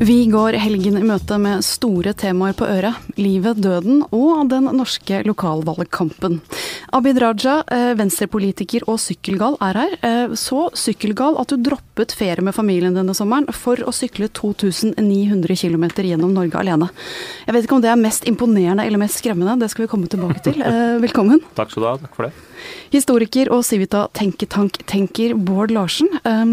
Vi går helgen i møte med store temaer på øret. Livet, døden og den norske lokalvalgkampen. Abid Raja, eh, venstrepolitiker og sykkelgal, er her. Eh, så sykkelgal at du droppet ferie med familien denne sommeren for å sykle 2900 km gjennom Norge alene. Jeg vet ikke om det er mest imponerende eller mest skremmende, det skal vi komme tilbake til. Eh, velkommen. Takk skal du ha. Takk for det. Historiker og Civita tenketank-tenker Bård Larsen,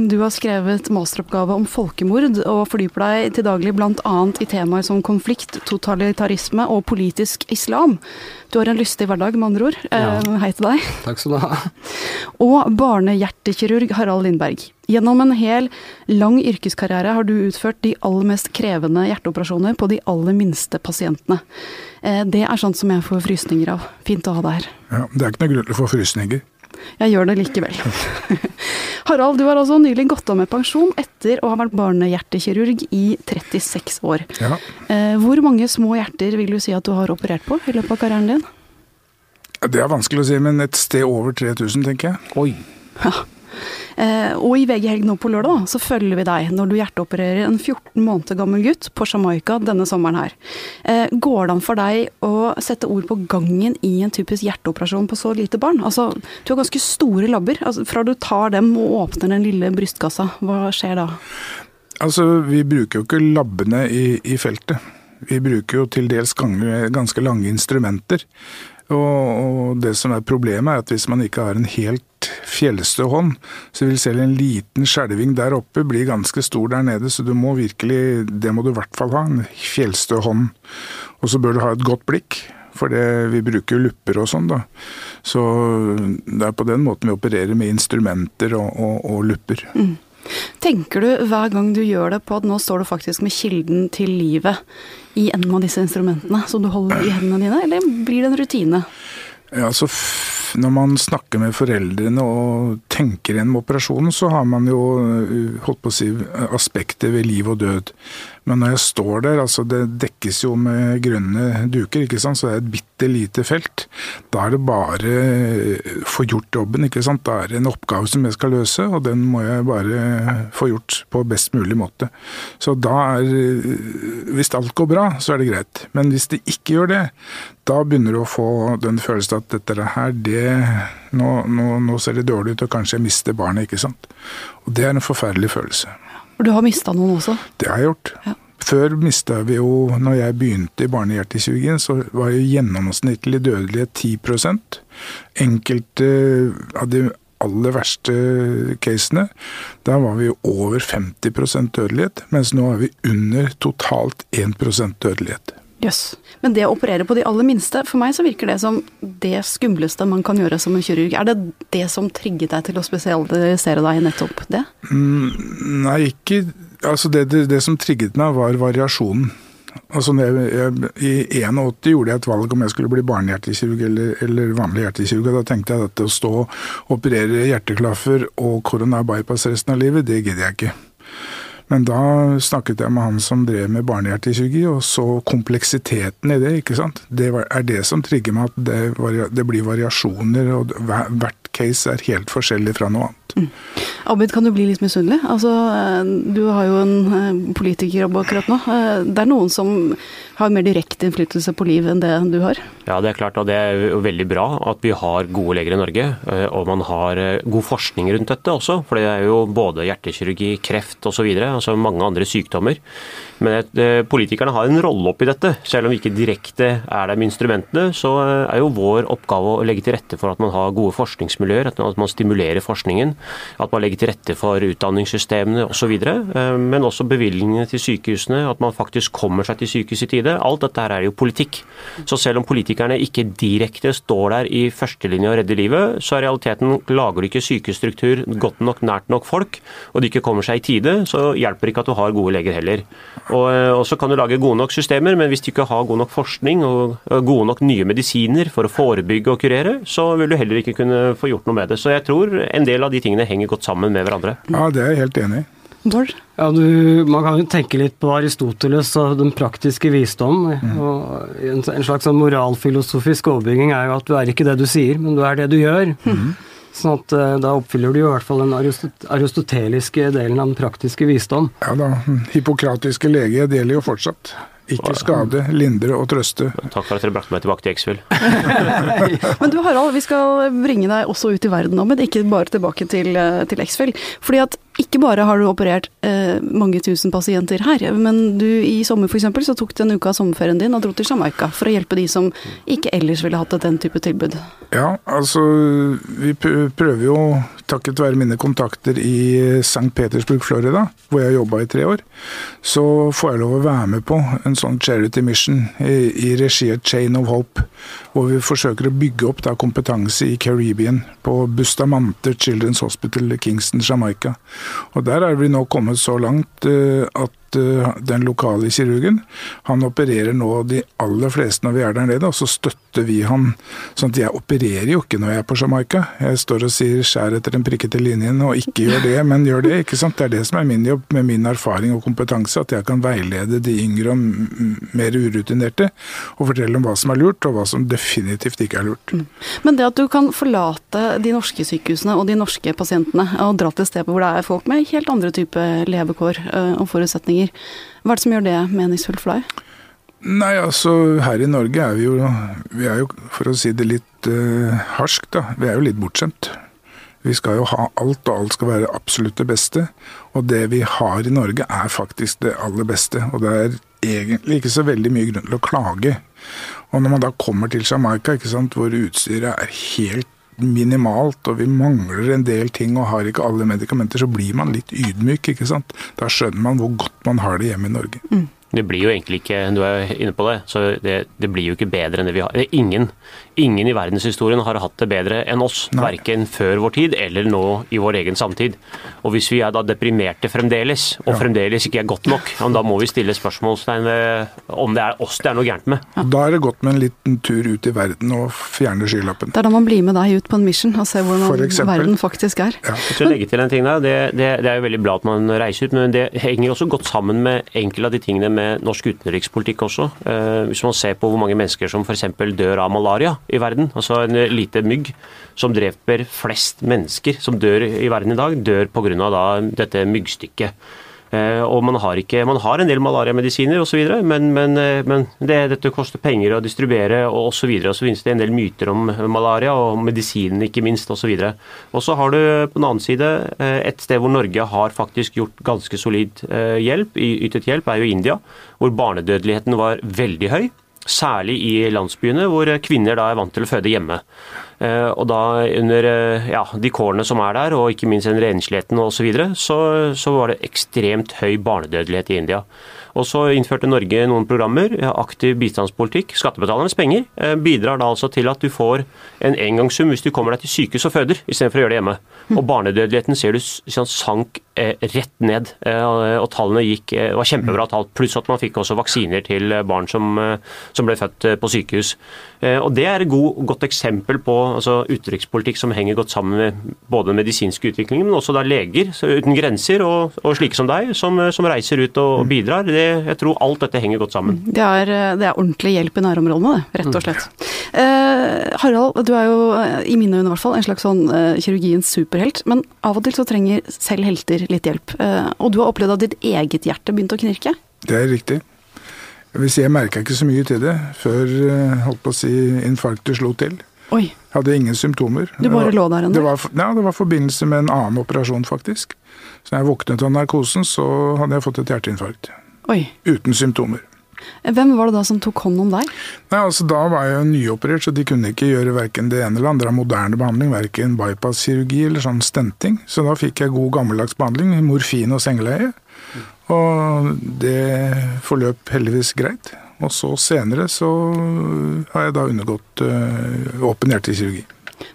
du har skrevet masteroppgave om folkemord, og fordyper deg til daglig bl.a. i temaer som konflikt, totalitarisme og politisk islam. Du har en lystig hverdag, med andre ord. Ja. Hei til deg. Takk skal du ha. Og barnehjertekirurg Harald Lindberg. Gjennom en hel lang yrkeskarriere har du utført de aller mest krevende hjerteoperasjoner på de aller minste pasientene. Eh, det er sånt som jeg får frysninger av. Fint å ha deg her. Ja, Det er ikke noe grunn til å få frysninger. Jeg gjør det likevel. Harald, du har altså nylig gått av med pensjon etter å ha vært barnehjertekirurg i 36 år. Ja. Eh, hvor mange små hjerter vil du si at du har operert på i løpet av karrieren din? Det er vanskelig å si, men et sted over 3000, tenker jeg. Oi. Ja. Eh, og i VG Helg nå på lørdag så følger vi deg når du hjerteopererer en 14 måneder gammel gutt på Jamaica denne sommeren her. Eh, går det an for deg å sette ord på gangen i en typisk hjerteoperasjon på så lite barn? Altså, du har ganske store labber. Altså, fra du tar dem og åpner den lille brystkassa, hva skjer da? Altså, vi bruker jo ikke labbene i, i feltet. Vi bruker jo til dels ganske lange instrumenter. Og, det som er problemet, er at hvis man ikke har en helt fjellstø hånd, så vil selv en liten skjelving der oppe bli ganske stor der nede. Så du må virkelig, det må du i hvert fall ha, en fjellstø hånd. Og så bør du ha et godt blikk. For det, vi bruker jo lupper og sånn, da. Så det er på den måten vi opererer med instrumenter og, og, og lupper. Mm. Tenker du hver gang du gjør det på at nå står du faktisk med kilden til livet i en av disse instrumentene som du holder i hendene dine, eller blir det en rutine? Ja, så Når man snakker med foreldrene og tenker gjennom operasjonen, så har man jo holdt på å si, aspekter ved liv og død. Men når jeg står der, altså det dekkes jo med grønne duker, ikke sant? så det er et bitte lite felt. Da er det bare få gjort jobben. ikke sant? Da er det en oppgave som jeg skal løse, og den må jeg bare få gjort på best mulig måte. Så da er Hvis alt går bra, så er det greit. Men hvis det ikke gjør det, da begynner du å få den følelsen at dette her, det nå, nå, nå ser det dårlig ut, og kanskje jeg mister barnet, ikke sant. Og det er en forferdelig følelse. For du har mista noen også? Det har jeg gjort. Ja. Før mista vi jo Når jeg begynte i barnehjertekirurgien, så var jo gjennomsnittlig dødelighet 10 Enkelte av de aller verste casene, da var vi jo over 50% dødelighet, mens nå er vi under totalt 1% dødelighet. Jøss. Yes. Men det å operere på de aller minste, for meg så virker det som det skumleste man kan gjøre som en kirurg. Er det det som trigget deg til å spesialisere deg i nettopp det? Mm, nei, ikke Altså, det, det, det, som trigget meg, var variasjonen. Altså, jeg, jeg, I 81 gjorde jeg et valg om jeg skulle bli barnehjertekirurg eller, eller vanlig hjertekirurg. og Da tenkte jeg at å stå og operere hjerteklaffer og koronar bypass resten av livet, det gidder jeg ikke. Men da snakket jeg med han som drev med barnehjertekirurgi, og så kompleksiteten i det. ikke sant? Det er det som trigger meg, at det, det blir variasjoner, og hvert case er helt forskjellig fra noe annet. Mm. Abid, kan du bli litt misunnelig? Altså, du har jo en eh, politikerjobb akkurat nå. Eh, det er noen som har mer direkte innflytelse på liv enn det du har? Ja, det er klart, og det er veldig bra at vi har gode leger i Norge. Eh, og man har god forskning rundt dette også, for det er jo både hjertekirurgi, kreft osv. Altså mange andre sykdommer. Men politikerne har en rolle oppi dette. Selv om vi ikke direkte er der med instrumentene, så er jo vår oppgave å legge til rette for at man har gode forskningsmiljøer, at man stimulerer forskningen at man legger til rette for utdanningssystemene osv. Eh, men også bevilgningene til sykehusene, at man faktisk kommer seg til sykehus i tide. Alt dette her er jo politikk. Så selv om politikerne ikke direkte står der i førstelinja og redder livet, så er realiteten lager du ikke sykehusstruktur godt nok nært nok folk, og de ikke kommer seg i tide, så hjelper det ikke at du har gode leger heller. Og, eh, og så kan du lage gode nok systemer, men hvis du ikke har god nok forskning og gode nok nye medisiner for å forebygge og kurere, så vil du heller ikke kunne få gjort noe med det. Så jeg tror en del av de tingene henger godt sammen med hverandre. Ja, det er jeg helt enig i. Ja, du, man kan jo tenke litt på Aristoteles og den praktiske visdom. Mm. og En, en slags sånn moralfilosofisk overbygging er jo at du er ikke det du sier, men du er det du gjør. Mm. Sånn at eh, da oppfyller du i hvert fall den aristoteliske delen av den praktiske visdom. Ja da, hippokratiske lege deler gjelder jo fortsatt. Ikke skade, lindre og trøste. Takk for at dere brakte meg tilbake til X-Fill. men du Harald, vi skal bringe deg også ut i verden nå, men ikke bare tilbake til, eh, til X-Fill. Fordi at ikke bare har du operert eh, mange tusen pasienter her, men du i sommer f.eks. så tok du en uke av sommerferien din og dro til Jamaica for å hjelpe de som ikke ellers ville hatt den type tilbud. Ja, altså vi prøver jo, takket være mine kontakter i St. Petersburg, Florida, hvor jeg jobba i tre år, så får jeg lov å være med på en sånn charity mission i, i regi av Chain of Hope, hvor vi forsøker å bygge opp da, kompetanse i Caribbean på Bustamante Children's Hospital i Kingston, Jamaica. Og der er vi nå kommet så langt eh, at Eh, den lokale kirurgen. Han opererer nå de aller fleste når vi er der nede, og så støtter vi han. Sånn at jeg opererer jo ikke når jeg er på Jamaica. Jeg står og sier 'skjær etter den prikkete linjen' og ikke gjør det, men gjør det. ikke sant? Det er det som er min jobb med min erfaring og kompetanse, at jeg kan veilede de yngre og mer urutinerte og fortelle om hva som er lurt, og hva som definitivt ikke er lurt. Mm. Men det at du kan forlate de norske sykehusene og de norske pasientene og dra til stedet hvor det er folk med helt andre type levekår eh, og forutsetninger, penger. Hva er det som gjør det meningsfullt for deg? Nei, altså her i Norge er vi jo, vi er jo for å si det litt uh, harskt, da, vi er jo litt bortskjemt. Vi skal jo ha alt, og alt skal være absolutt det beste. Og det vi har i Norge er faktisk det aller beste. Og det er egentlig ikke så veldig mye grunn til å klage. Og når man da kommer til Jamaica, ikke sant, hvor utstyret er helt minimalt, og vi mangler en del ting og har ikke alle medikamenter, så blir man litt ydmyk. ikke sant? Da skjønner man hvor godt man har det hjemme i Norge. Mm. Det blir jo egentlig ikke Du er inne på det, så det, det blir jo ikke bedre enn det vi har. Det er ingen Ingen i verdenshistorien har hatt det bedre enn oss, Nei. verken før vår tid eller nå i vår egen samtid. Og Hvis vi er da deprimerte fremdeles, og ja. fremdeles ikke er godt nok, da må vi stille spørsmålstegn ved om det er oss det er noe gærent med. Ja. Da er det godt med en liten tur ut i verden og fjerne skylappen. Det er da man blir med deg ut på en mission og ser hvordan verden faktisk er. Ja. Jeg legge til en ting der. Det, det, det, er jo veldig bra at man reiser ut, men det henger også godt sammen med enkelte av de tingene med norsk utenrikspolitikk også. Eh, hvis man ser på hvor mange mennesker som f.eks. dør av malaria i verden. Altså en lite mygg som dreper flest mennesker som dør i verden i dag, dør pga. dette myggstykket. Eh, og man har, ikke, man har en del malariamedisiner osv., men, men, eh, men det, dette koster penger å distribuere og osv. Og så finnes det en del myter om malaria, og medisinen ikke minst osv. Og så har du på den annen side eh, et sted hvor Norge har faktisk gjort ganske solid hjelp, ytet hjelp, er jo India, hvor barnedødeligheten var veldig høy. Særlig i landsbyene hvor kvinner da er vant til å føde hjemme. Eh, og da under eh, ja, de kårene som er der, og ikke minst den rensligheten osv., så, så så var det ekstremt høy barnedødelighet i India. Og så innførte Norge noen programmer, aktiv bistandspolitikk, skattebetalernes penger, eh, bidrar da altså til at du får en engangssum hvis du kommer deg til sykehus og føder, istedenfor å gjøre det hjemme. Og barnedødeligheten ser du sank eh, rett ned, eh, og tallene gikk, var kjempebra tall. Pluss at man fikk også vaksiner til barn som, som ble født på sykehus. Og Det er et god, godt eksempel på altså, utenrikspolitikk som henger godt sammen med både den medisinske utviklingen, men også da leger uten grenser og, og slike som deg, som, som reiser ut og, og bidrar. Det, jeg tror alt dette henger godt sammen. Det er, det er ordentlig hjelp i nærområdene, det, rett og slett. Mm. Eh, Harald, du er jo i mine øyne i hvert fall en slags sånn eh, kirurgiens superhelt. Men av og til så trenger selv helter litt hjelp. Eh, og du har opplevd at ditt eget hjerte begynte å knirke? Det er riktig. Jeg vil si jeg merka ikke så mye til det før eh, holdt på å si infarktet slo til. Oi. Hadde ingen symptomer. Du bare lå der ennå? Det var, ja, det var forbindelse med en annen operasjon, faktisk. Så når jeg våknet av narkosen, så hadde jeg fått et hjerteinfarkt. Oi. Uten symptomer. Hvem var det da som tok hånd om deg? Nei, altså Da var jeg nyoperert, så de kunne ikke gjøre verken det ene eller andre av moderne behandling. Verken bypass-kirurgi eller sånn stenting. Så da fikk jeg god gammeldags behandling, morfin og sengeleie. Og det forløp heldigvis greit. Og så senere så har jeg da undergått øh, åpen hjertekirurgi.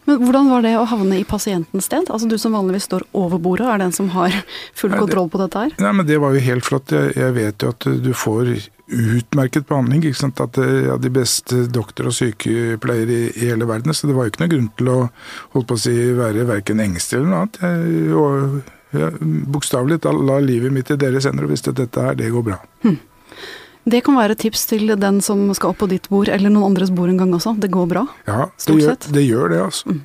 Men Hvordan var det å havne i pasientens sted? Altså Du som vanligvis står over bordet, er den som har full kontroll på dette her? Nei, men Det var jo helt flott. Jeg, jeg vet jo at du får utmerket behandling. ikke sant? At ja, De beste doktor- og sykepleiere i, i, hele verden. Så det var jo ikke noe grunn til å holdt på å si, være verken engstelig eller noe annet. Jeg, jeg, Bokstavelig la livet mitt i deres hender og visste at dette her, det går bra. Hm. Det kan være tips til den som skal opp på ditt bord, eller noen andres bord en gang også. Det går bra? Ja, det, gjør det, gjør det altså. Mm.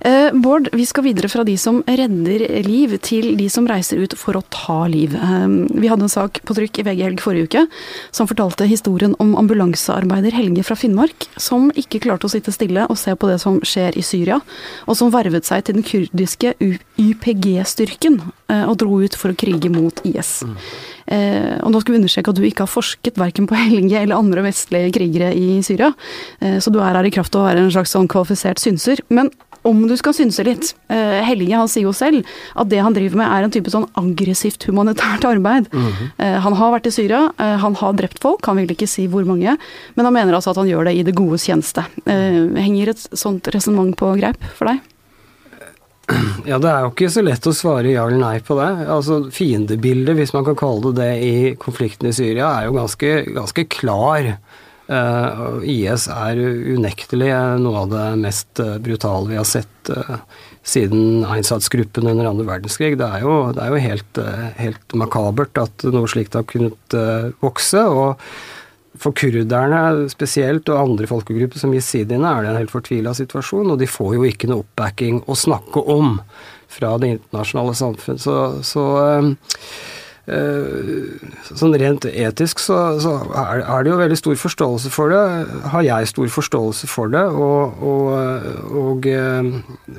Eh, Bård, vi skal videre fra de som redder liv, til de som reiser ut for å ta liv. Eh, vi hadde en sak på trykk i VG Helg forrige uke som fortalte historien om ambulansearbeider Helge fra Finnmark, som ikke klarte å sitte stille og se på det som skjer i Syria, og som vervet seg til den kurdiske YPG-styrken eh, og dro ut for å krige mot IS. Og nå skal vi understreke at du ikke har forsket verken på Helge eller andre vestlige krigere i Syria, så du er her i kraft av å være en slags sånn kvalifisert synser. Men om du skal synse litt. Uh, Helge han sier jo selv at det han driver med er en type sånn aggressivt humanitært arbeid. Mm -hmm. Han har vært i Syria, han har drept folk, han vil ikke si hvor mange, men han mener altså at han gjør det i det godes tjeneste. Henger et sånt resonnement på greip for deg? Ja, det er jo ikke så lett å svare ja eller nei på det. Altså, Fiendebildet, hvis man kan kalle det det, i konflikten i Syria er jo ganske, ganske klar. Uh, IS er unektelig noe av det mest uh, brutale vi har sett uh, siden Einsatzgruppen under andre verdenskrig. Det er jo, det er jo helt, helt, makabert at noe slikt har kunnet vokse. og for kurderne spesielt, og andre folkegrupper som jesidiene, er det en helt fortvila situasjon, og de får jo ikke noe oppbacking å snakke om fra det internasjonale samfunn. Så, så Eh, sånn rent etisk så, så er, det jo veldig stor forståelse for det. Har jeg stor forståelse for det. Og, og, og eh,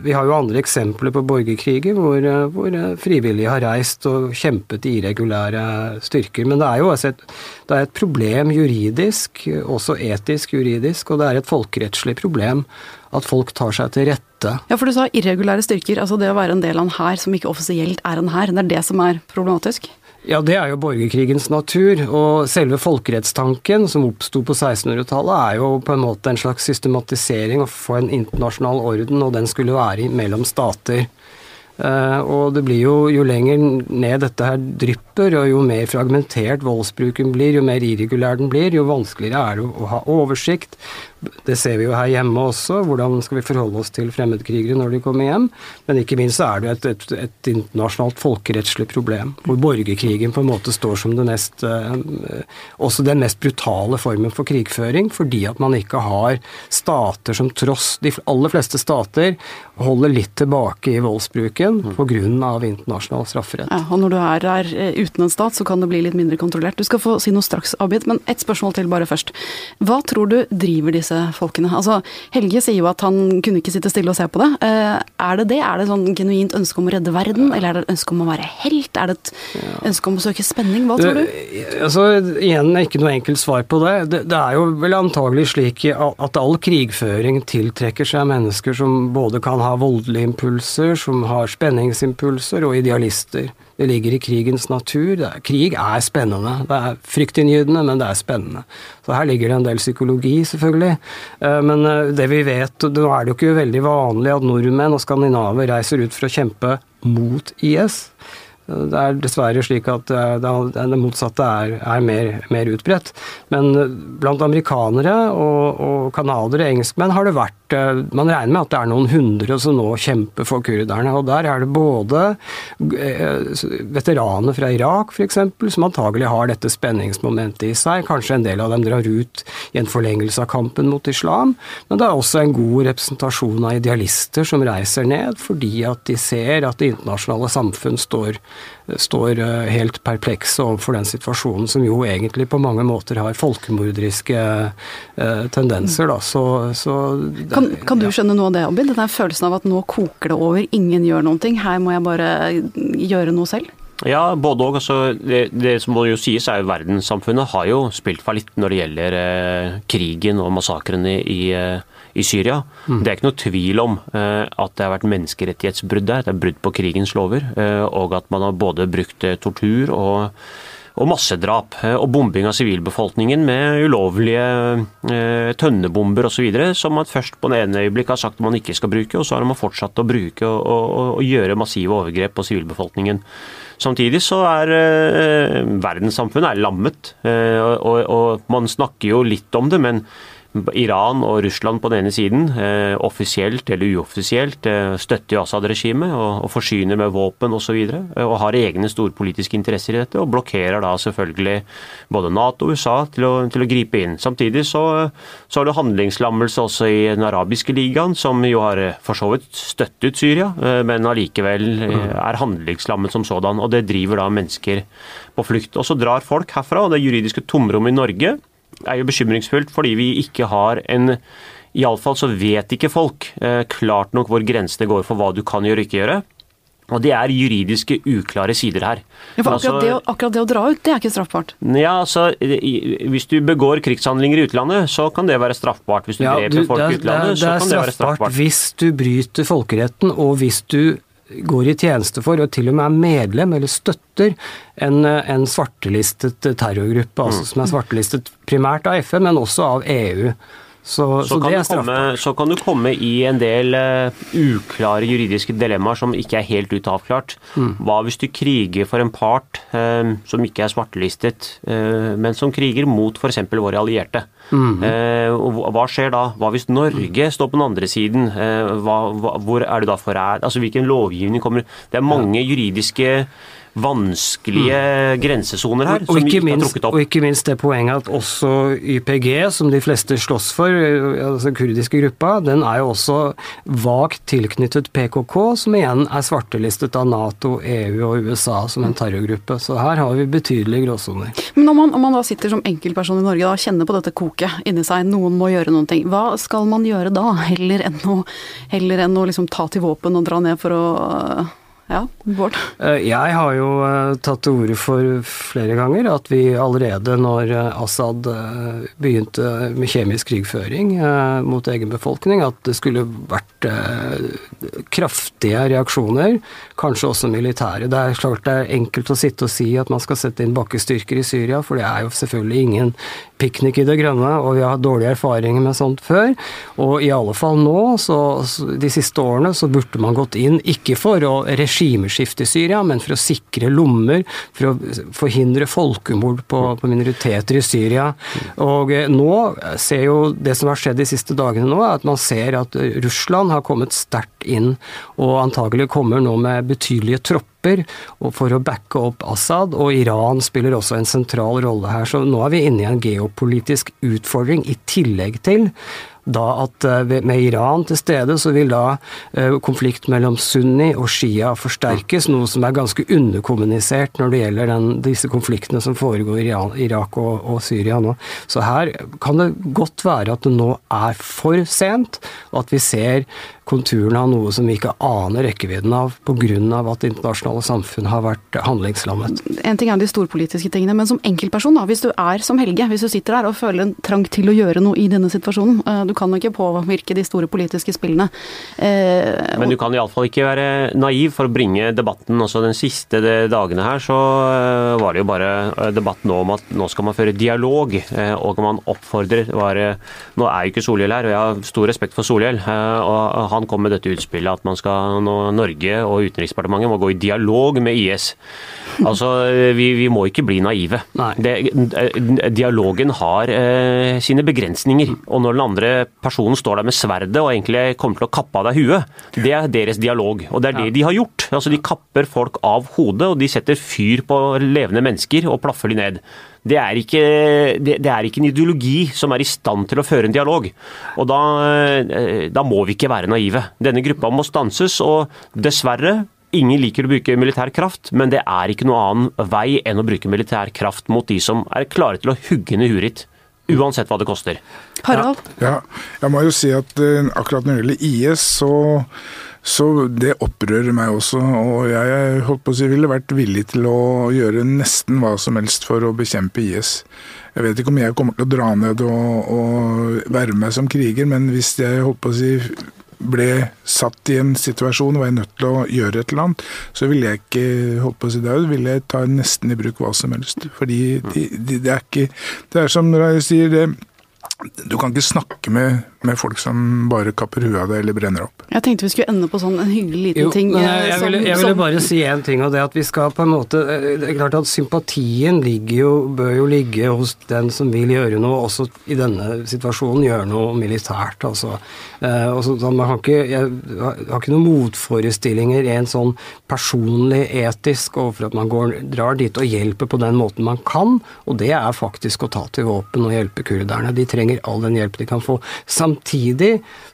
vi har jo andre eksempler på borgerkriger hvor, hvor, frivillige har reist og kjempet i irregulære styrker. Men det er jo altså et, det er et problem juridisk, også etisk juridisk, og det er et folkerettslig problem at folk tar seg til rette. Ja, for du sa irregulære styrker. Altså det å være en del av en hær som ikke offisielt er en hær. Det er det som er problematisk? Ja, det er jo borgerkrigens natur. Og selve folkerettstanken som oppsto på 1600-tallet, er jo på en måte en slags systematisering å få en internasjonal orden, og den skulle være mellom stater. Uh, og det blir jo, jo lenger ned dette her drypper, og jo mer fragmentert voldsbruken blir, jo mer irregulær den blir, jo vanskeligere er det å ha oversikt. Det ser vi jo her hjemme også. Hvordan skal vi forholde oss til fremmedkrigere når de kommer hjem? Men ikke minst er det et, et, et internasjonalt folkerettslig problem, hvor borgerkrigen på en måte står som det mest eh, Også den mest brutale formen for krigføring, fordi at man ikke har stater som tross De aller fleste stater holder litt tilbake i voldsbruken mm. pga. internasjonal strafferett. Ja, og når du er der eh, uten en stat, så kan det bli litt mindre kontrollert. Du skal få si noe straks, Abid, men ett spørsmål til bare først. Hva tror du driver disse disse folkene. Altså, Helge sier jo at han kunne ikke sitte stille og se på det. Eh, er det det? Er det sånn genuint ønske om å redde verden, eller er det et ønske om å være helt? Er det et ønske om å søke spenning? Hva tror du? Altså, igjen, ikke noe enkelt svar på det. det. Det er jo vel antagelig slik at all krigføring tiltrekker seg mennesker som både kan ha voldelige impulser, som har spenningsimpulser, og idealister. Det ligger i krigens natur. Er, krig er spennende. Det er fryktinngytende, men det er spennende. Så her ligger det en del psykologi, selvfølgelig. Eh, men eh, det vi vet, nå er det jo ikke veldig vanlig at nordmenn og skandinaver reiser ut for å kjempe mot IS. Det er dessverre slik at det, motsatte er, er mer, mer, utbredt. Men blant amerikanere og, og canadiere, engelskmenn, har det vært Eh, man regner med at det er noen hundre som nå kjemper for kurderne. og Der er det både eh, veteraner fra Irak f.eks., som antagelig har dette spenningsmomentet i seg. Kanskje en del av dem drar ut i en forlengelse av kampen mot islam. Men det er også en god representasjon av idealister som reiser ned fordi at de ser at det internasjonale samfunn står, står eh, helt perplekse overfor den situasjonen som jo egentlig på mange måter har folkemorderiske tendenser. Da. Så, så kan, kan, du skjønne noe av det, Abid? Denne følelsen av at nå koker det over, ingen gjør noen ting, her må jeg bare gjøre noe selv? Ja, både òg. Altså, det, det, som må jo sies er jo verdenssamfunnet har jo spilt fallitt når det gjelder eh, krigen og massakrene i, eh, i Syria. Mm. Det er ikke noe tvil om eh, at det har vært menneskerettighetsbrudd der. Det er brudd på krigens lover. Eh, og at man har både brukt eh, tortur og og massedrap eh, og bombing av sivilbefolkningen med ulovlige tønnebomber osv. som man først på det ene øyeblikket har sagt man ikke skal bruke, og så har man fortsatt å bruke og, og, og gjøre massive overgrep på sivilbefolkningen. Samtidig så er eh, verdenssamfunnet er lammet, Og, og, og, man snakker jo litt om det, men Iran og Russland på den ene siden, eh, offisielt eller uoffisielt, eh, støtter Assad-regimet og, og, forsyner med våpen osv. Og, så og har egne storpolitiske interesser i dette, og blokkerer da selvfølgelig både Nato og USA til å, til å gripe inn. Samtidig så, så har du handlingslammelse også i den arabiske ligaen, som jo har for så vidt støttet Syria, men allikevel er handlingslammet som sådan. Og det driver da mennesker på flukt. Og så drar folk herfra, og det juridiske tomrommet i Norge er jo bekymringsfullt fordi vi ikke har en Iallfall så vet ikke folk eh, klart nok hvor grensene går for hva du kan gjøre og ikke gjøre. Og det er juridiske uklare sider her. Ja, for akkurat, altså, det, akkurat, det, å dra ut, det er ikke straffbart? Ja, altså Hvis du begår krigshandlinger i utlandet, så kan det være straffbart. Hvis du ja, dreper folk i utlandet, det, så kan det være straffbart. Det er straffbart hvis du bryter folkeretten, og hvis du går i tjeneste for, og til og med er medlem eller støtter, en, en svartelistet terrorgruppe. Altså. Som er svartelistet primært av FN, men også av EU. Så, så, så, kan komme, så, kan du komme i en del uh, uklare juridiske dilemmaer som ikke er helt ut avklart. Mm. Hva hvis du kriger for en part uh, som ikke er svartelistet, uh, men som kriger mot f.eks. våre allierte? Mm. hva skjer da? Hva hvis Norge står på den andre siden? Hva, hva, hvor er du da forræd? Altså, hvilken lovgivning kommer Det er mange juridiske vanskelige mm. grensesoner her. Og, og, ikke minst, og, ikke minst, det poenget at også YPG, som de fleste slåss for, altså kurdiske gruppa, den er jo også vagt tilknyttet PKK, som igjen er svartelistet av Nato, EU og USA som en terrorgruppe. Så her har vi betydelige gråsoner. Men om man, om man da sitter som enkeltperson i Norge og kjenner på dette koket inni seg, noen må gjøre noen ting, hva skal man gjøre da, heller enn å, heller enn å liksom ta til våpen og dra ned for å ja, Bård? Eh, jeg har jo eh, tatt til orde for flere ganger at vi allerede når eh, Assad begynte med kjemisk krigføring mot egen befolkning, at det skulle vært kraftige reaksjoner, kanskje også militære. Det er klart det er enkelt å sitte og si at man skal sette inn bakkestyrker i Syria, for det er jo selvfølgelig ingen piknik i det grønne, og vi har hatt dårlige erfaringer med sånt før. Og i alle fall nå, så, de siste årene, så burde man gått inn, ikke for å regimeskifte i Syria, men for å sikre lommer, for å forhindre folkemord på, på minoriteter i Syria. Og eh, nå ser jo det som har skjedd de siste dagene nå, at man ser at Russland har kommet sterkt inn, og antagelig kommer nå med betydelige tropper trupper for å backe opp Assad, og Iran spiller også en sentral rolle her. Så nå er vi inne i en geopolitisk utfordring, i tillegg til da at eh, med Iran til stede, så vil da eh, konflikt mellom sunni og shia forsterkes, noe som er ganske underkommunisert når det gjelder den, disse konfliktene som foregår i Irak og, og, Syria nå. Så her kan det godt være at det nå er for sent, og at vi ser konturene av noe som vi ikke aner rekkevidden av pga. at det internasjonale samfunn har vært handlingslammet. En ting er de storpolitiske tingene, men som enkeltperson, da, hvis du er som Helge, hvis du sitter der og føler en trang til å gjøre noe i denne situasjonen, eh, du kan jo ikke påvirke de store politiske spillene. Eh, men du kan iallfall ikke være naiv for å bringe debatten. også Den siste dagene her så eh, var det jo bare debatt nå om at nå skal man føre dialog, og man oppfordrer Nå er jo ikke Solhjell her, og jeg har stor respekt for Solhjell. og han kom med dette utspillet at man skal, nå, Norge og Utenriksdepartementet må gå i dialog med IS. Altså, vi, vi må ikke bli naive. Det, dialogen har eh, sine begrensninger. Og når den andre personen står der med sverdet og egentlig kommer til å kappe av deg huet, det er deres dialog. Og det er det de har gjort. Altså, de kapper folk av hodet, og de setter fyr på levende mennesker og plaffer de ned det er, ikke, det, det er ikke en ideologi som er i stand til å føre en dialog. Og da, eh, da må vi ikke være naive. Denne gruppa må stanses, og dessverre Ingen liker å bruke militær kraft, men det er ikke noen annen vei enn å bruke militær kraft mot de som er klare til å hugge ned huet ditt. Uansett hva det koster. Harald? Ja, jeg må jo si at uh, akkurat når det gjelder IS, så så det opprører meg også, og jeg holdt på å si, ville vært villig til å gjøre nesten hva som helst for å bekjempe IS. Jeg vet ikke om jeg kommer til å dra ned og, og være med som kriger, men hvis jeg holdt på å si ble satt i en situasjon og var nødt til å gjøre et eller annet, så ville jeg ikke holdt på å si det, ville jeg ta nesten i bruk hva som helst. Fordi de, de, det er ikke Det er som jeg sier, det du kan ikke snakke med med folk som bare kapper huet av det eller brenner opp. Jeg tenkte vi skulle ende på sånn en hyggelig liten jo, ting. Men eh, jeg, som- ville, jeg ville som- bare si én ting, og det at vi skal på en måte eh, Det er klart at sympatien ligger jo, bør jo ligge hos den som vil gjøre noe, også i denne situasjonen gjøre noe militært, altså. Eh, og så, så man har ikke, jeg har har ikke noen motforestillinger i en sånn personlig etisk overfor at man går, drar dit og hjelper på den måten man kan, og det er faktisk å ta til våpen og hjelpe kurderne. De trenger all den hjelp de kan få. Samtidig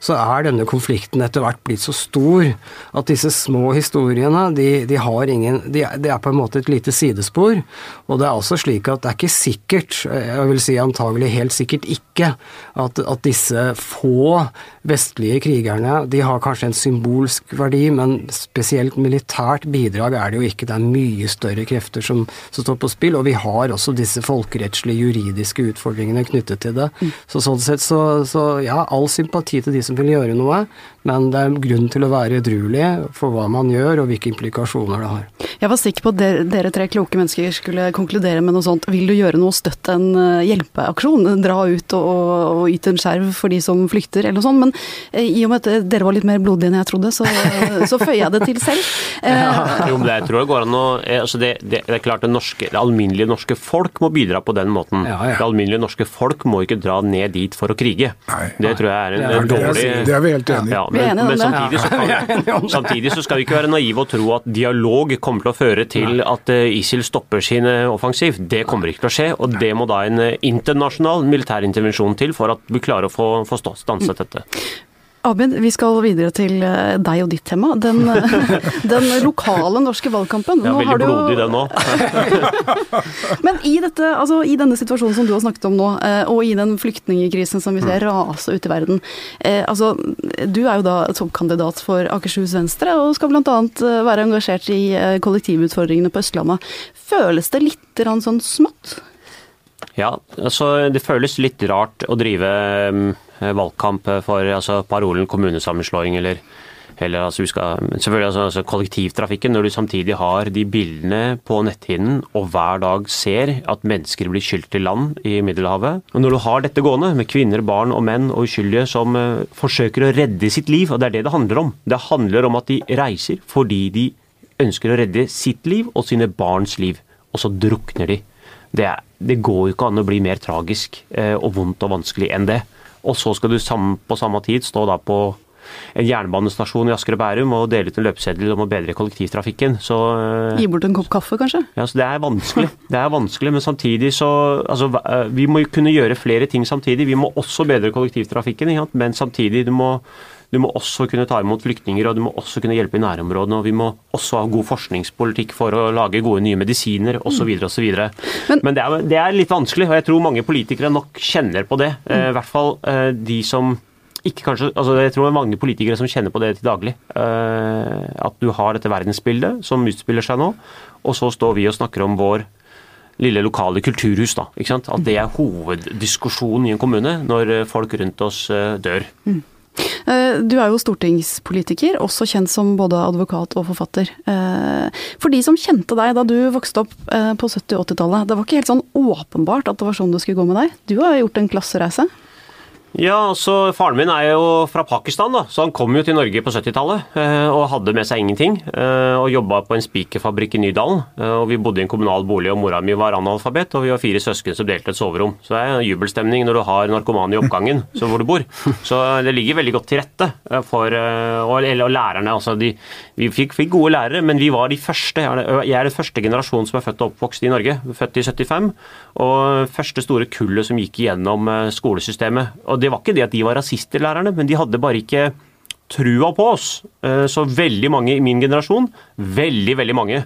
så er denne konflikten etter hvert blitt så stor at disse små historiene, de, de har ingen de, de, Det er på en måte et lite sidespor. Og det er også slik at det er ikke sikkert, jeg vil si antagelig helt sikkert ikke, at, at disse få vestlige krigerne de har kanskje en symbolsk verdi, men spesielt militært bidrag er det jo ikke. Det er mye større krefter som, som står på spill, og vi har også disse folkerettslige, juridiske utfordringene knyttet til det. Så sånn sett så, så ja, all sympati til de som vil gjøre noe, men det er grunn til å være edruelig for hva man gjør og hvilke implikasjoner det har. Jeg var sikker på at dere, dere tre kloke mennesker skulle konkludere med noe sånt. Vil du gjøre noe, støtt en eh, hjelpeaksjon. Dra ut og, og, og yte en skjerv for de som flykter, eller noe sånt. Men eh, i og med at dere var litt mer blodige enn jeg trodde, så, så føyer jeg det til selv. Eh, Jo, men jeg tror det går an å eh, altså det, det, det er klart det, norske, det alminnelige norske folk må bidra på den måten. Ja, ja. Det alminnelige norske folk må ikke dra ned dit for å krige. Nei. det tror jeg er en, en dårlig det er vi helt enig i. men, men samtidig, så kan, samtidig så skal vi ikke være naive og tro at dialog kommer til å føre til at eh, ISIL stopper sin eh, offensiv. Det kommer ikke til å skje, og det må da en internasjonal militær intervensjon til for at vi klarer å få, få stanset dette. Abid, vi skal videre til eh, deg og ditt tema. Den, eh, den lokale norske valgkampen. Er Nå har veldig blodig den nå. Men i, dette, altså, i denne situasjonen som du har snakket om nå, eh, og i den flyktningkrisen som vi ser rase ut i verden altså, Du er jo da toppkandidat for Akershus Venstre, og skal bl.a. være engasjert i kollektivutfordringene på Østlandet. Føles det litt sånn smått? Ja, altså det føles litt rart å drive mm, valgkamp for altså, parolen kommunesammenslåing eller, eller altså, skal, selvfølgelig altså, altså, kollektivtrafikken, når du samtidig har de bildene på netthinnen og hver dag ser at mennesker blir skylt til land i Middelhavet. Og når du har dette gående med kvinner, barn og menn og uskyldige som uh, forsøker å redde sitt liv, og det er det det handler om. Det handler om at de reiser fordi de ønsker å redde sitt liv og sine barns liv, og så drukner de. Det, er, det går jo ikke an å bli mer tragisk uh, og vondt og vanskelig enn det. Og så skal du på samme tid stå da på en jernbanestasjon i Asker og Bærum og dele ut en løpeseddel om å bedre kollektivtrafikken. Så, eh, Gi bort en kopp kaffe, kanskje? ja, så det er vanskelig. Det er vanskelig, Men samtidig så altså, eh, Vi må kunne gjøre flere ting samtidig. Vi må også bedre kollektivtrafikken, men samtidig du må du må også kunne ta imot flyktninger, og du må også kunne hjelpe i nærområdene. og Vi må også ha god forskningspolitikk for å lage gode nye medisiner osv. osv. Men- Men det er, det er litt vanskelig, og jeg tror mange politikere nok kjenner på det. Eh, I hvert fall eh, de som ikke kanskje, altså Jeg tror det er mange politikere som kjenner på det til daglig. Uh, At du har dette verdensbildet som utspiller seg nå, og så står vi og snakker om vår lille lokale kulturhus. da, ikke sant? At det er hoveddiskusjonen i en kommune når folk rundt oss dør. Eh, Du er jo stortingspolitiker, også kjent som både advokat og forfatter. Eh, For de som kjente deg da du vokste opp eh, på 70- og 80-tallet, det var ikke helt sånn åpenbart at det var sånn det skulle gå med deg? Du har gjort en klassereise? Ja, altså Faren min er jo fra Pakistan, da, så han kom jo til Norge på 70-tallet eh, og hadde med seg ingenting. eh, Og jobba på en spikerfabrikk i Nydalen. eh, Og vi bodde i en kommunal bolig, og mora mi var analfabet, og vi var fire søsken som delte et soverom. Så det er jubelstemning når du har narkomane i oppgangen så hvor du bor. Så det ligger veldig godt til rette for Og, eller, og lærerne, altså. De, vi fikk, fikk gode lærere, men vi var de første. Jeg er den første generasjonen som er født og oppvokst i Norge. Født i 75. Og første store kullet som gikk igjennom skolesystemet. Og det var ikke det at de var rasister, lærerne, men de hadde bare ikke trua på oss. Eh, Så veldig mange i min generasjon, veldig, veldig mange,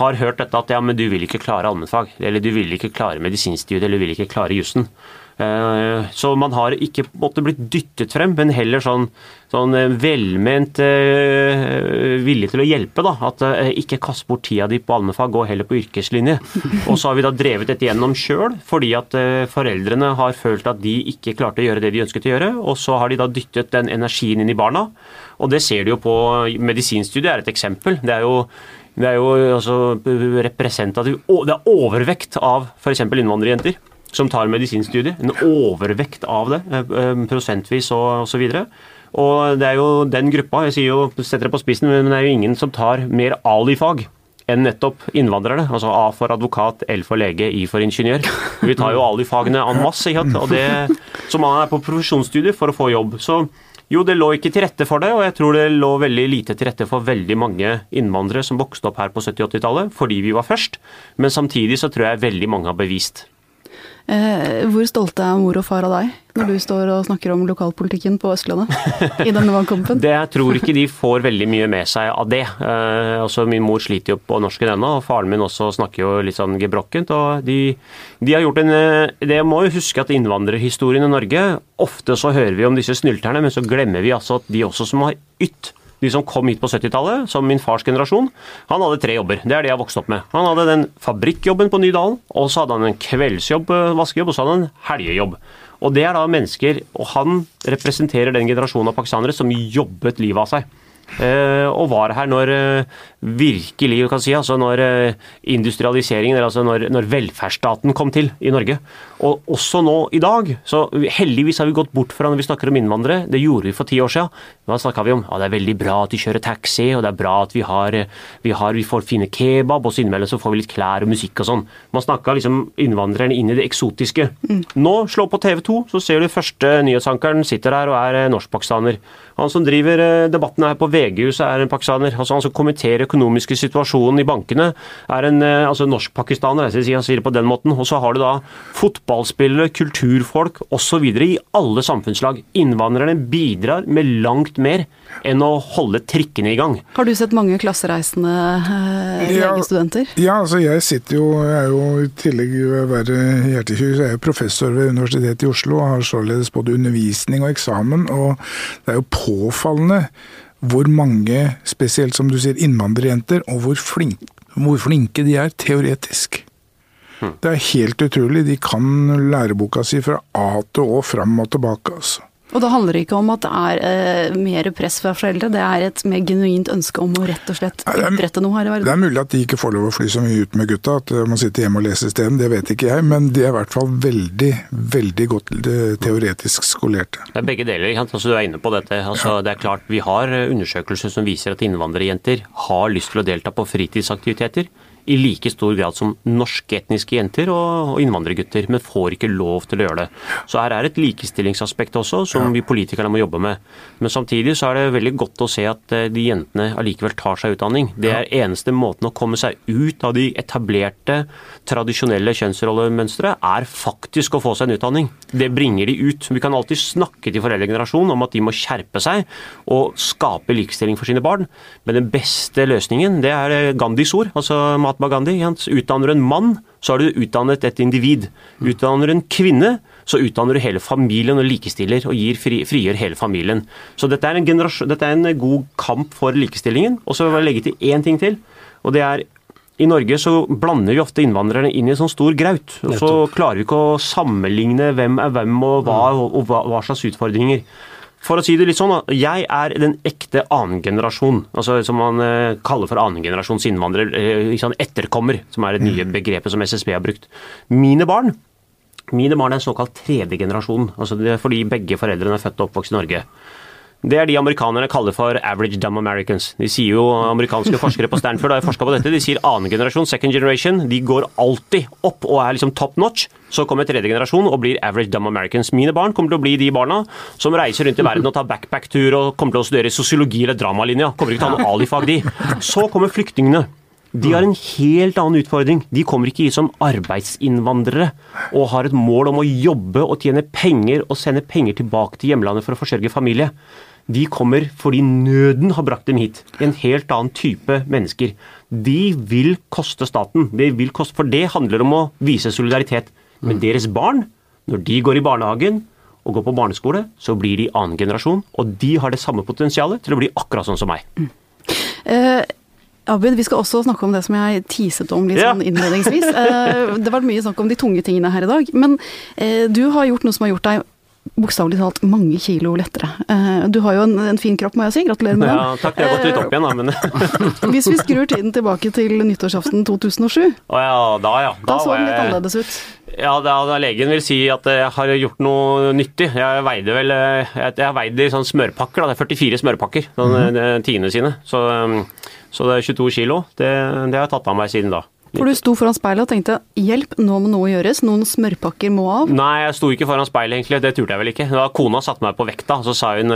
har hørt dette at ja, men du vil ikke klare allmennfag, eller du vil ikke klare medisinstudiet, eller du vil ikke klare jussen. Eh, Så man har ikke på blitt dyttet frem, men heller sånn, sånn eh, velment vilje villig til å hjelpe. da, At eh, ikke kast bort tida di på allmennfag, gå heller på yrkeslinje. Og så har vi da drevet dette gjennom sjøl, fordi at eh, foreldrene har følt at de ikke klarte å gjøre det de ønsket å gjøre. Og så har de da dyttet den energien inn i barna. Og det ser du jo på medisinstudiet, er et eksempel. Det er jo det er jo altså representativ Det er overvekt av f.eks. innvandrerjenter. Som tar medisinstudiet. En overvekt av det, prosentvis og osv. Og det er jo den gruppa, jeg jo, setter det på spissen, men det er jo ingen som tar mer ali-fag enn nettopp innvandrerne. Altså A for advokat, L for lege, I for ingeniør. Vi tar jo alifagene en masse, og det, så man er på profesjonsstudier for å få jobb. Så jo, det lå ikke til rette for det, og jeg tror det lå veldig lite til rette for veldig mange innvandrere som vokste opp her på 70-80-tallet, fordi vi var først. Men samtidig så tror jeg veldig mange har bevist Eh, hvor stolte er mor og far av deg når du står og snakker om lokalpolitikken på Østlandet i denne valgkampen? Det jeg tror ikke de får veldig mye med seg av det. Eh, altså Min mor sliter jo på norsken ennå, og faren min også snakker jo litt sånn gebrokkent. og de, de, har gjort en, eh, Det må jo huske at innvandrerhistorien i Norge Ofte så hører vi om disse snylterne, men så glemmer vi altså at de også som har ytt de som kom hit på 70-tallet, som min fars generasjon, han hadde tre jobber. Det er det jeg vokste opp med. Han hadde den fabrikkjobben på Nydalen, og så hadde han en kveldsjobb, eh, vaskejobb, og så hadde han en helgejobb. Og det er da mennesker, og han representerer den generasjonen av pakistanere som jobbet livet av seg. Eh, og var her når eh, virkelig, kan si, altså når eh, industrialiseringen, altså når, når, velferdsstaten kom til i Norge. Og også nå i dag. Så heldigvis har vi gått bort fra når vi snakker om innvandrere. Det gjorde vi for ti år siden. Da snakka vi om at det er veldig bra at de kjører taxi, og det er bra at vi har, vi, har, vi får fine kebab, og så innimellom så får vi litt klær og musikk og sånn. Man snakka liksom innvandrerne inn i det eksotiske. Mm. Nå, slå på TV 2, så ser du første nyhetsankeren sitter her og er norskpakistaner. Han som driver debatten her på VG-huset er en pakistaner. Altså Han som kommenterer økonomiske situasjonen i bankene er en eh, altså norsk-pakistaner, han sier det på den måten. Og så har du da fotballspillere, kulturfolk osv. i alle samfunnslag. Innvandrerne bidrar med langt mer enn å holde trikkene i gang. Har du sett mange klassereisende eh, legestudenter? Ja, ja, altså jeg sitter jo, jeg er jo i tillegg ved å være så er jo professor ved Universitetet i Oslo og har således både undervisning og eksamen. og det er jo påfallende hvor mange, spesielt som du sier, innvandrerjenter, og hvor, flink, hvor flinke de er teoretisk. Hmm. Det er helt utrolig. De kan læreboka si fra A til Å, fram og tilbake. altså. Og da handler det ikke om at det er eh, mer press fra foreldre, det er et mer genuint ønske om å rett og slett utbrette noe her i verden? Det er mulig at de ikke får lov å fly så mye ut med gutta, at man sitter hjemme og leser isteden, det vet ikke jeg. Men de er i hvert fall veldig, veldig godt eh, teoretisk skolerte. Det er begge deler, altså, du er inne på dette. Altså, det er klart Vi har undersøkelser som viser at innvandrerjenter har lyst til å delta på fritidsaktiviteter i like stor grad som norske etniske jenter og innvandrergutter, men får ikke lov til å gjøre det. Så her er et likestillingsaspekt også, som vi politikerne må jobbe med. Men samtidig så er det veldig godt å se at eh, de jentene allikevel tar seg utdanning. Det er eneste måten å komme seg ut av de etablerte, tradisjonelle kjønnsrollemønstre, er faktisk å få seg en utdanning. Det bringer de ut. Vi kan alltid snakke til foreldregenerasjonen om at de må skjerpe seg og skape likestilling for sine barn, men den beste løsningen, det er Gandhis ord. altså Mahatma Gandhi. Utdanner du en mann, så har du utdannet et individ. Utdanner du en kvinne, så utdanner du hele familien og likestiller og gir fri, frigjør hele familien. Så dette er, dette er, en god kamp for likestillingen. Og så vil jeg legge til én ting til. og det er i Norge så blander vi ofte innvandrerne inn i en sånn stor graut. og Så klarer vi ikke å sammenligne hvem er hvem og hva, og hva, hva slags utfordringer. For å si det litt sånn. Jeg er den ekte annengenerasjon, altså som man eh, kaller for annengenerasjons innvandrer. Sånn etterkommer, som er det nye mm. begrepet som SSB har brukt. Mine barn mine barn er såkalt tredje generasjon, altså fordi begge foreldrene er født og oppvokst i Norge. Det er de amerikanerne kaller for 'average dumb Americans'. De sier jo, Amerikanske forskere på Stanford har forska på dette. De sier annen generasjon, second generation, de går alltid opp og er liksom top notch. Så kommer tredje generasjon og blir average dumb Americans. Mine barn kommer til å bli de barna som reiser rundt i verden og tar backpack-tur og kommer til å studere sosiologi eller dramalinja. Kommer ikke til å ha noe alifag, de. Så kommer flyktningene. De har en helt annen utfordring. De kommer ikke hit som arbeidsinnvandrere og har et mål om å jobbe og tjene penger og sende penger tilbake til hjemlandet for å forsørge familie de kommer fordi nøden har brakt dem hit. En helt annen type mennesker. De vil koste staten. De vil koste, for det handler om å vise solidaritet. Men deres barn, når de går i barnehagen og går på barneskole, så blir de annen generasjon. Og de har det samme potensialet til å bli akkurat sånn som meg. Mm. Uh, Abid, vi skal også snakke om det som jeg teaset om litt sånn innledningsvis. Uh, det vært mye snakk om de tunge tingene her i dag. Men uh, du har gjort noe som har gjort deg bokstavelig talt mange kilo lettere. Uh, du har jo en, en, fin kropp, må jeg si. Gratulerer med den. Ja, takk. Jeg har gått litt opp igjen, da, men Hvis vi skrur tiden tilbake til nyttårsaften 2007, oh, ja, da, ja. Da, da så den litt annerledes ut. Ja, da, da Legen vil si at jeg har gjort noe nyttig. Jeg veide vel eh, jeg, jeg veide i sånn smørpakker. Da. Det er 44 smørpakker, sånn, mm. tiende sine. Så, så, det er 22 kilo. Det, det har jeg tatt av meg siden da. For du sto foran speilet og tenkte 'hjelp, nå må noe gjøres', noen smørpakker må av? Nei, jeg sto ikke foran speilet egentlig, det turte jeg vel ikke. Da kona satte meg på vekta, så sa hun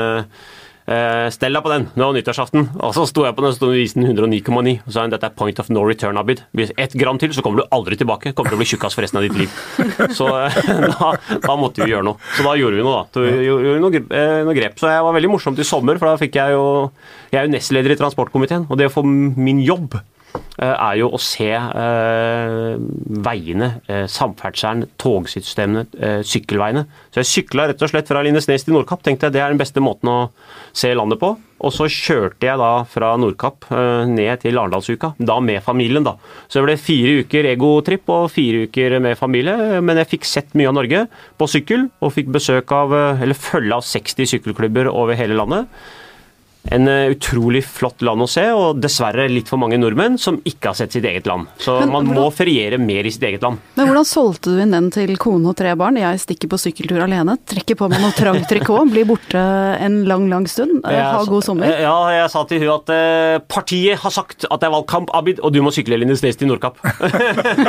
Uh, stell deg på den, det var nyttårsaften. Og så sto jeg på den, så viste den 109,9. Og sa hun dette er point of no return, Abid. Hvis ett gram til, så kommer du aldri tilbake. Kommer til å bli tjukkas for resten av ditt liv. Så uh, da, da, måtte vi gjøre noe. Så da gjorde vi noe, da. Vi gjorde noe, noe, grep. Så jeg var veldig morsomt i sommer, for da fikk jeg jo Jeg er jo nestleder i transportkomiteen, og det å få min jobb er jo å se eh, veiene, eh, samferdselen, togsystemene, sykkelveiene. Så jeg sykla rett og slett fra Lindesnes til Nordkapp. Tenkte jeg det er den beste måten å se landet på. Og så kjørte jeg da fra Nordkapp ned til Arendalsuka, da med familien, da. Så det ble fire uker egotripp og fire uker med familie, men jeg fikk sett mye av Norge på sykkel, og fikk besøk av, eller følge av 60 sykkelklubber over hele landet en eh, utrolig flott land å se, og dessverre litt for mange nordmenn som ikke har sett sitt eget land. Så men, man må feriere mer i sitt eget land. Men hvordan solgte du inn den til kone og tre barn? Jeg stikker på sykkeltur alene, trekker på meg noe trangt trikot, blir borte en lang, lang stund. Eh, ha god sommer. Ja, jeg sa til hun at eh, partiet har sagt at det er valgkamp, Abid, og du må sykle Lindesnes til Nordkapp.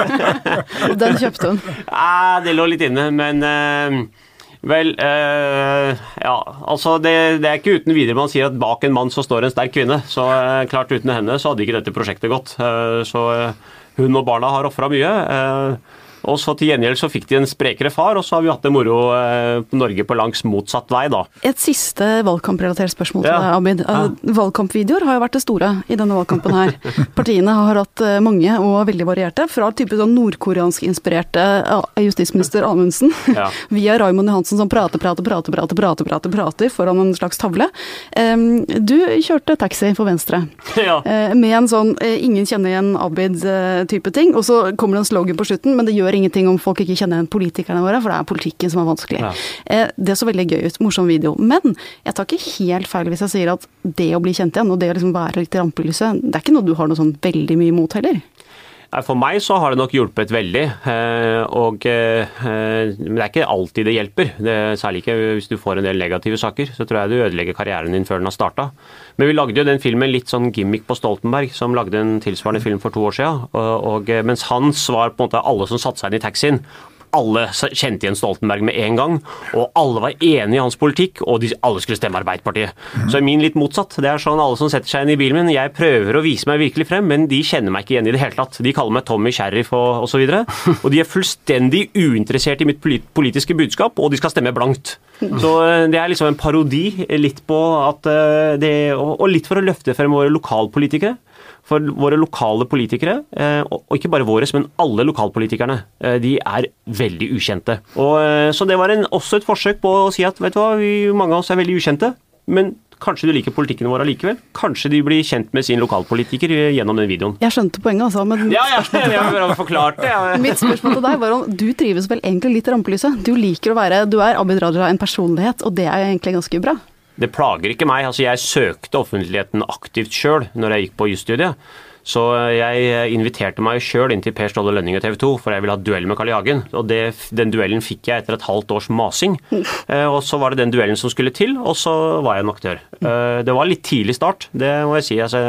den kjøpte hun? Nei, det lå litt inne, men uh, Vel, eh, ja, altså det, det, er ikke uten videre man sier at bak en mann så står en sterk kvinne. Så eh, klart uten henne så hadde ikke dette prosjektet gått. Eh, så uh, hun og barna har ofra mye. Uh, og så til gjengjeld så fikk de en sprekere far, og så har vi hatt det moro eh, Norge på langs motsatt vei, da. Et siste valgkamprelatert spørsmål til deg, Abid. Ja. Eh, valgkampvideoer har jo vært det store i denne valgkampen her. Partiene har hatt eh, mange og veldig varierte, fra type sånn nordkoreansk inspirerte justisminister Amundsen ja. via Raymond Johansen som prater, prater, prater, prater, prater, prater, prater foran en slags tavle. Du kjørte taxi for Venstre ja. med en sånn ingen kjenner igjen Abid-type ting, og så kommer det en slogan på slutten, men det gjør gjør ingenting om folk ikke kjenner igjen politikerne våre, for det er politikken som er vanskelig. Ja. Eh, det så veldig gøy ut, morsom video. Men jeg tar ikke helt feil hvis jeg sier at det å bli kjent igjen, og det å liksom være litt i rampelyset, det er ikke noe du har noe sånn veldig mye imot heller? For meg så har det nok hjulpet veldig. Eh, og, eh, men det er ikke alltid det hjelper. Særlig ikke hvis du får en del negative saker. Så tror jeg du ødelegger karrieren din før den har starta. Men vi lagde jo den filmen litt sånn gimmick på Stoltenberg, som lagde en tilsvarende film for to år siden. Og, og, mens hans var på en måte alle som satte seg inn i taxien, alle kjente igjen Stoltenberg med en gang, og alle var enige i hans politikk, og de, alle skulle stemme Arbeiderpartiet. Mm. Så min litt motsatt. Det er sånn alle som setter seg inn i bilen min, jeg prøver å vise meg virkelig frem, men de kjenner meg ikke igjen i det hele tatt. De kaller meg Tommy Sheriff og osv. Og, så og de er fullstendig uinteressert i mitt politiske budskap, og de skal stemme blankt. Så eh, det er liksom en parodi litt på at eh, det, Og litt for å løfte frem våre lokalpolitikere. For våre lokale politikere, eh, og ikke bare våre, men alle lokalpolitikerne, eh, de er veldig ukjente. Og, eh, så det var en, også et forsøk på å si at vet du hva, vi, mange av oss er veldig ukjente. Men Kanskje du liker politikken vår allikevel? Kanskje de blir kjent med sin lokalpolitiker gjennom den videoen? Jeg skjønte poenget, altså. Men ja, ja, jeg forklart det. Ja. Mitt spørsmål til deg var om du trives vel egentlig litt i rampelyset? Du liker å være Du er Abid Raja, en personlighet, og det er egentlig ganske bra? Det plager ikke meg. Altså, jeg søkte offentligheten aktivt sjøl når jeg gikk på jusstudiet. Så jeg inviterte meg sjøl inn til Per Ståle Lønning og TV 2, for jeg ville ha duell med Karl I. Hagen. Og det, den duellen fikk jeg etter et halvt års masing. Eh, og så var det den duellen som skulle til, og så var jeg en aktør. Eh, det var litt tidlig start, det må jeg si. Altså,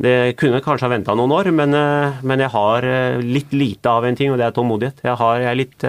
det kunne kanskje ha venta noen år, men, eh, men, jeg har litt lite av en ting, og det er tålmodighet. Jeg, har, jeg er litt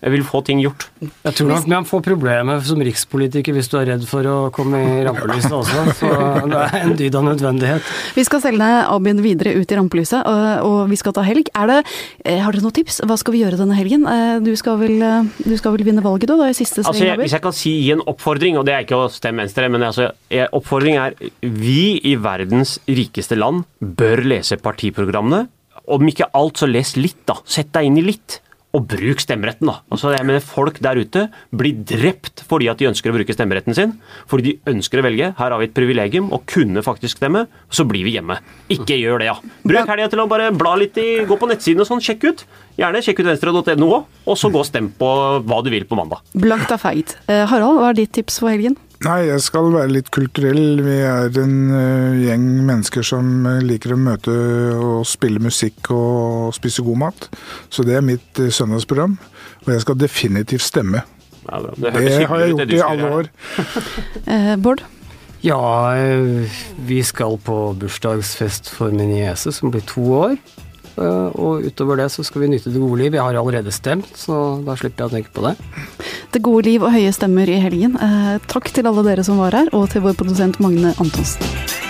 jeg vil få ting gjort. Jeg tror nok man får problemer som rikspolitiker hvis du er redd for å komme i rampelyset også. Så det er en dyd av nødvendighet. Vi skal selge Abid videre ut i rampelyset, og vi skal ta helg. Det, eh, har dere noen tips? Hva skal vi gjøre denne helgen? Eh, du skal vel, eh, du skal vel vinne valget, da? da siste altså, jeg, Hvis jeg kan si en oppfordring, og det er ikke å stemme Venstre, men altså, oppfordring er vi i verdens rikeste land bør lese partiprogrammene. Om ikke alt, så les litt, da. Sett deg inn i litt og bruk stemmeretten, da. Altså, jeg mener Folk der ute blir drept fordi at de ønsker å bruke stemmeretten sin. Fordi de ønsker å velge. Her har vi et privilegium å kunne faktisk stemme. Så blir vi hjemme. Ikke gjør det, ja. Bruk helga til å bare bla litt i Gå på nettsiden og sånn, sjekk ut. Gjerne sjekk ut venstre.no og så gå og stem på hva du vil på mandag. Blankt er feigt. Eh, Harald, hva er ditt tips for helgen? Nei, jeg skal være litt kulturell. Vi er en uh, gjeng mennesker som uh, liker å møte og spille musikk og spise god mat. Så det er mitt uh, søndagsprogram. Og jeg skal definitivt stemme. Ja, det, det har jeg gjort i alle år. eh, Bård? Ja, vi skal på bursdagsfest for min niese som blir to år. Og utover det så skal vi nyte det gode liv. Jeg har allerede stemt, så da slipper jeg å tenke på det. Det gode liv og høye stemmer i helgen. Eh, takk til alle dere som var her, og til vår produsent Magne Antonsen.